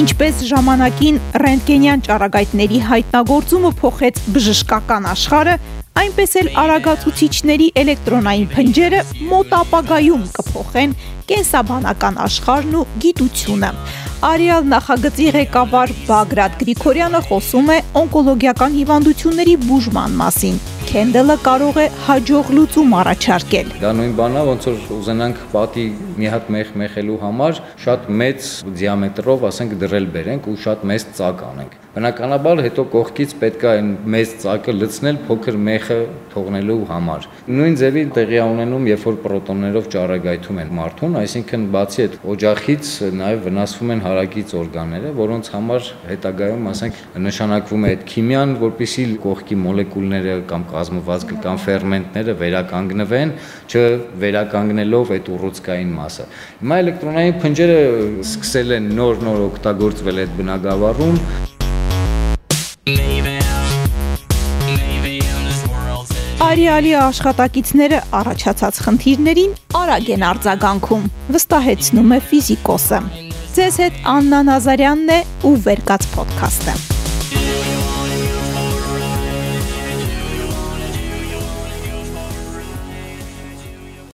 Ինչպես ժամանակին ռենտգենյան ճառագայթների հայտնագործումը փոխեց բժշկական աշխարհը, այնպես էլ արագացուցիչների էլեկտրոնային փնջերը մոտ ապագայում կփոխեն կենսաբանական աշխարհն ու գիտությունը։ Արիալ նախագծի ղեկավար Բագրատ Գրիգորյանը խոսում է օնկոլոգիական հիվանդությունների բուժման մասին։ Քենդելը կարող է հաջող լուծում առաջարկել։ Դա նույն բանն է, ոնց որ ուզենանք պատի մի հատ մեխ մեխելու համար շատ մեծ դիամետրով, ասենք, դրել բերենք ու շատ մեծ ծակ անենք։ Բնականաբար հետո կողքից պետք է այն մեծ ծակը լցնել փոքր մեխը թողնելու համար։ Նույն ձևի տեղի ունենում, երբ որ պրոտոններով ճառագայթում են մարդուն, այսինքն բացի այդ օջախից նաև վնասվում են հարակից օրգանները, որոնց համար հետագայում, ասենք, նշանակվում է այդ քիմիան, որպիսի կողքի մոլեկուլները կամ կազմվածքը կամ ֆերմենտները վերականգնվեն, չվերականգնելով այդ ուռուցքային մասը։ Հիմա էլեկտրոնային փնջերը սկսել են նոր-նոր օգտագործվել այդ բնագավառում Արիալի աշխատակիցները առաջացած խնդիրներին արագ են արձագանքում, վստահեցնում է ֆիզիկոսը։ Ձեզ հետ Աննա Նազարյանն է ու Վերկաց ոդքասթը։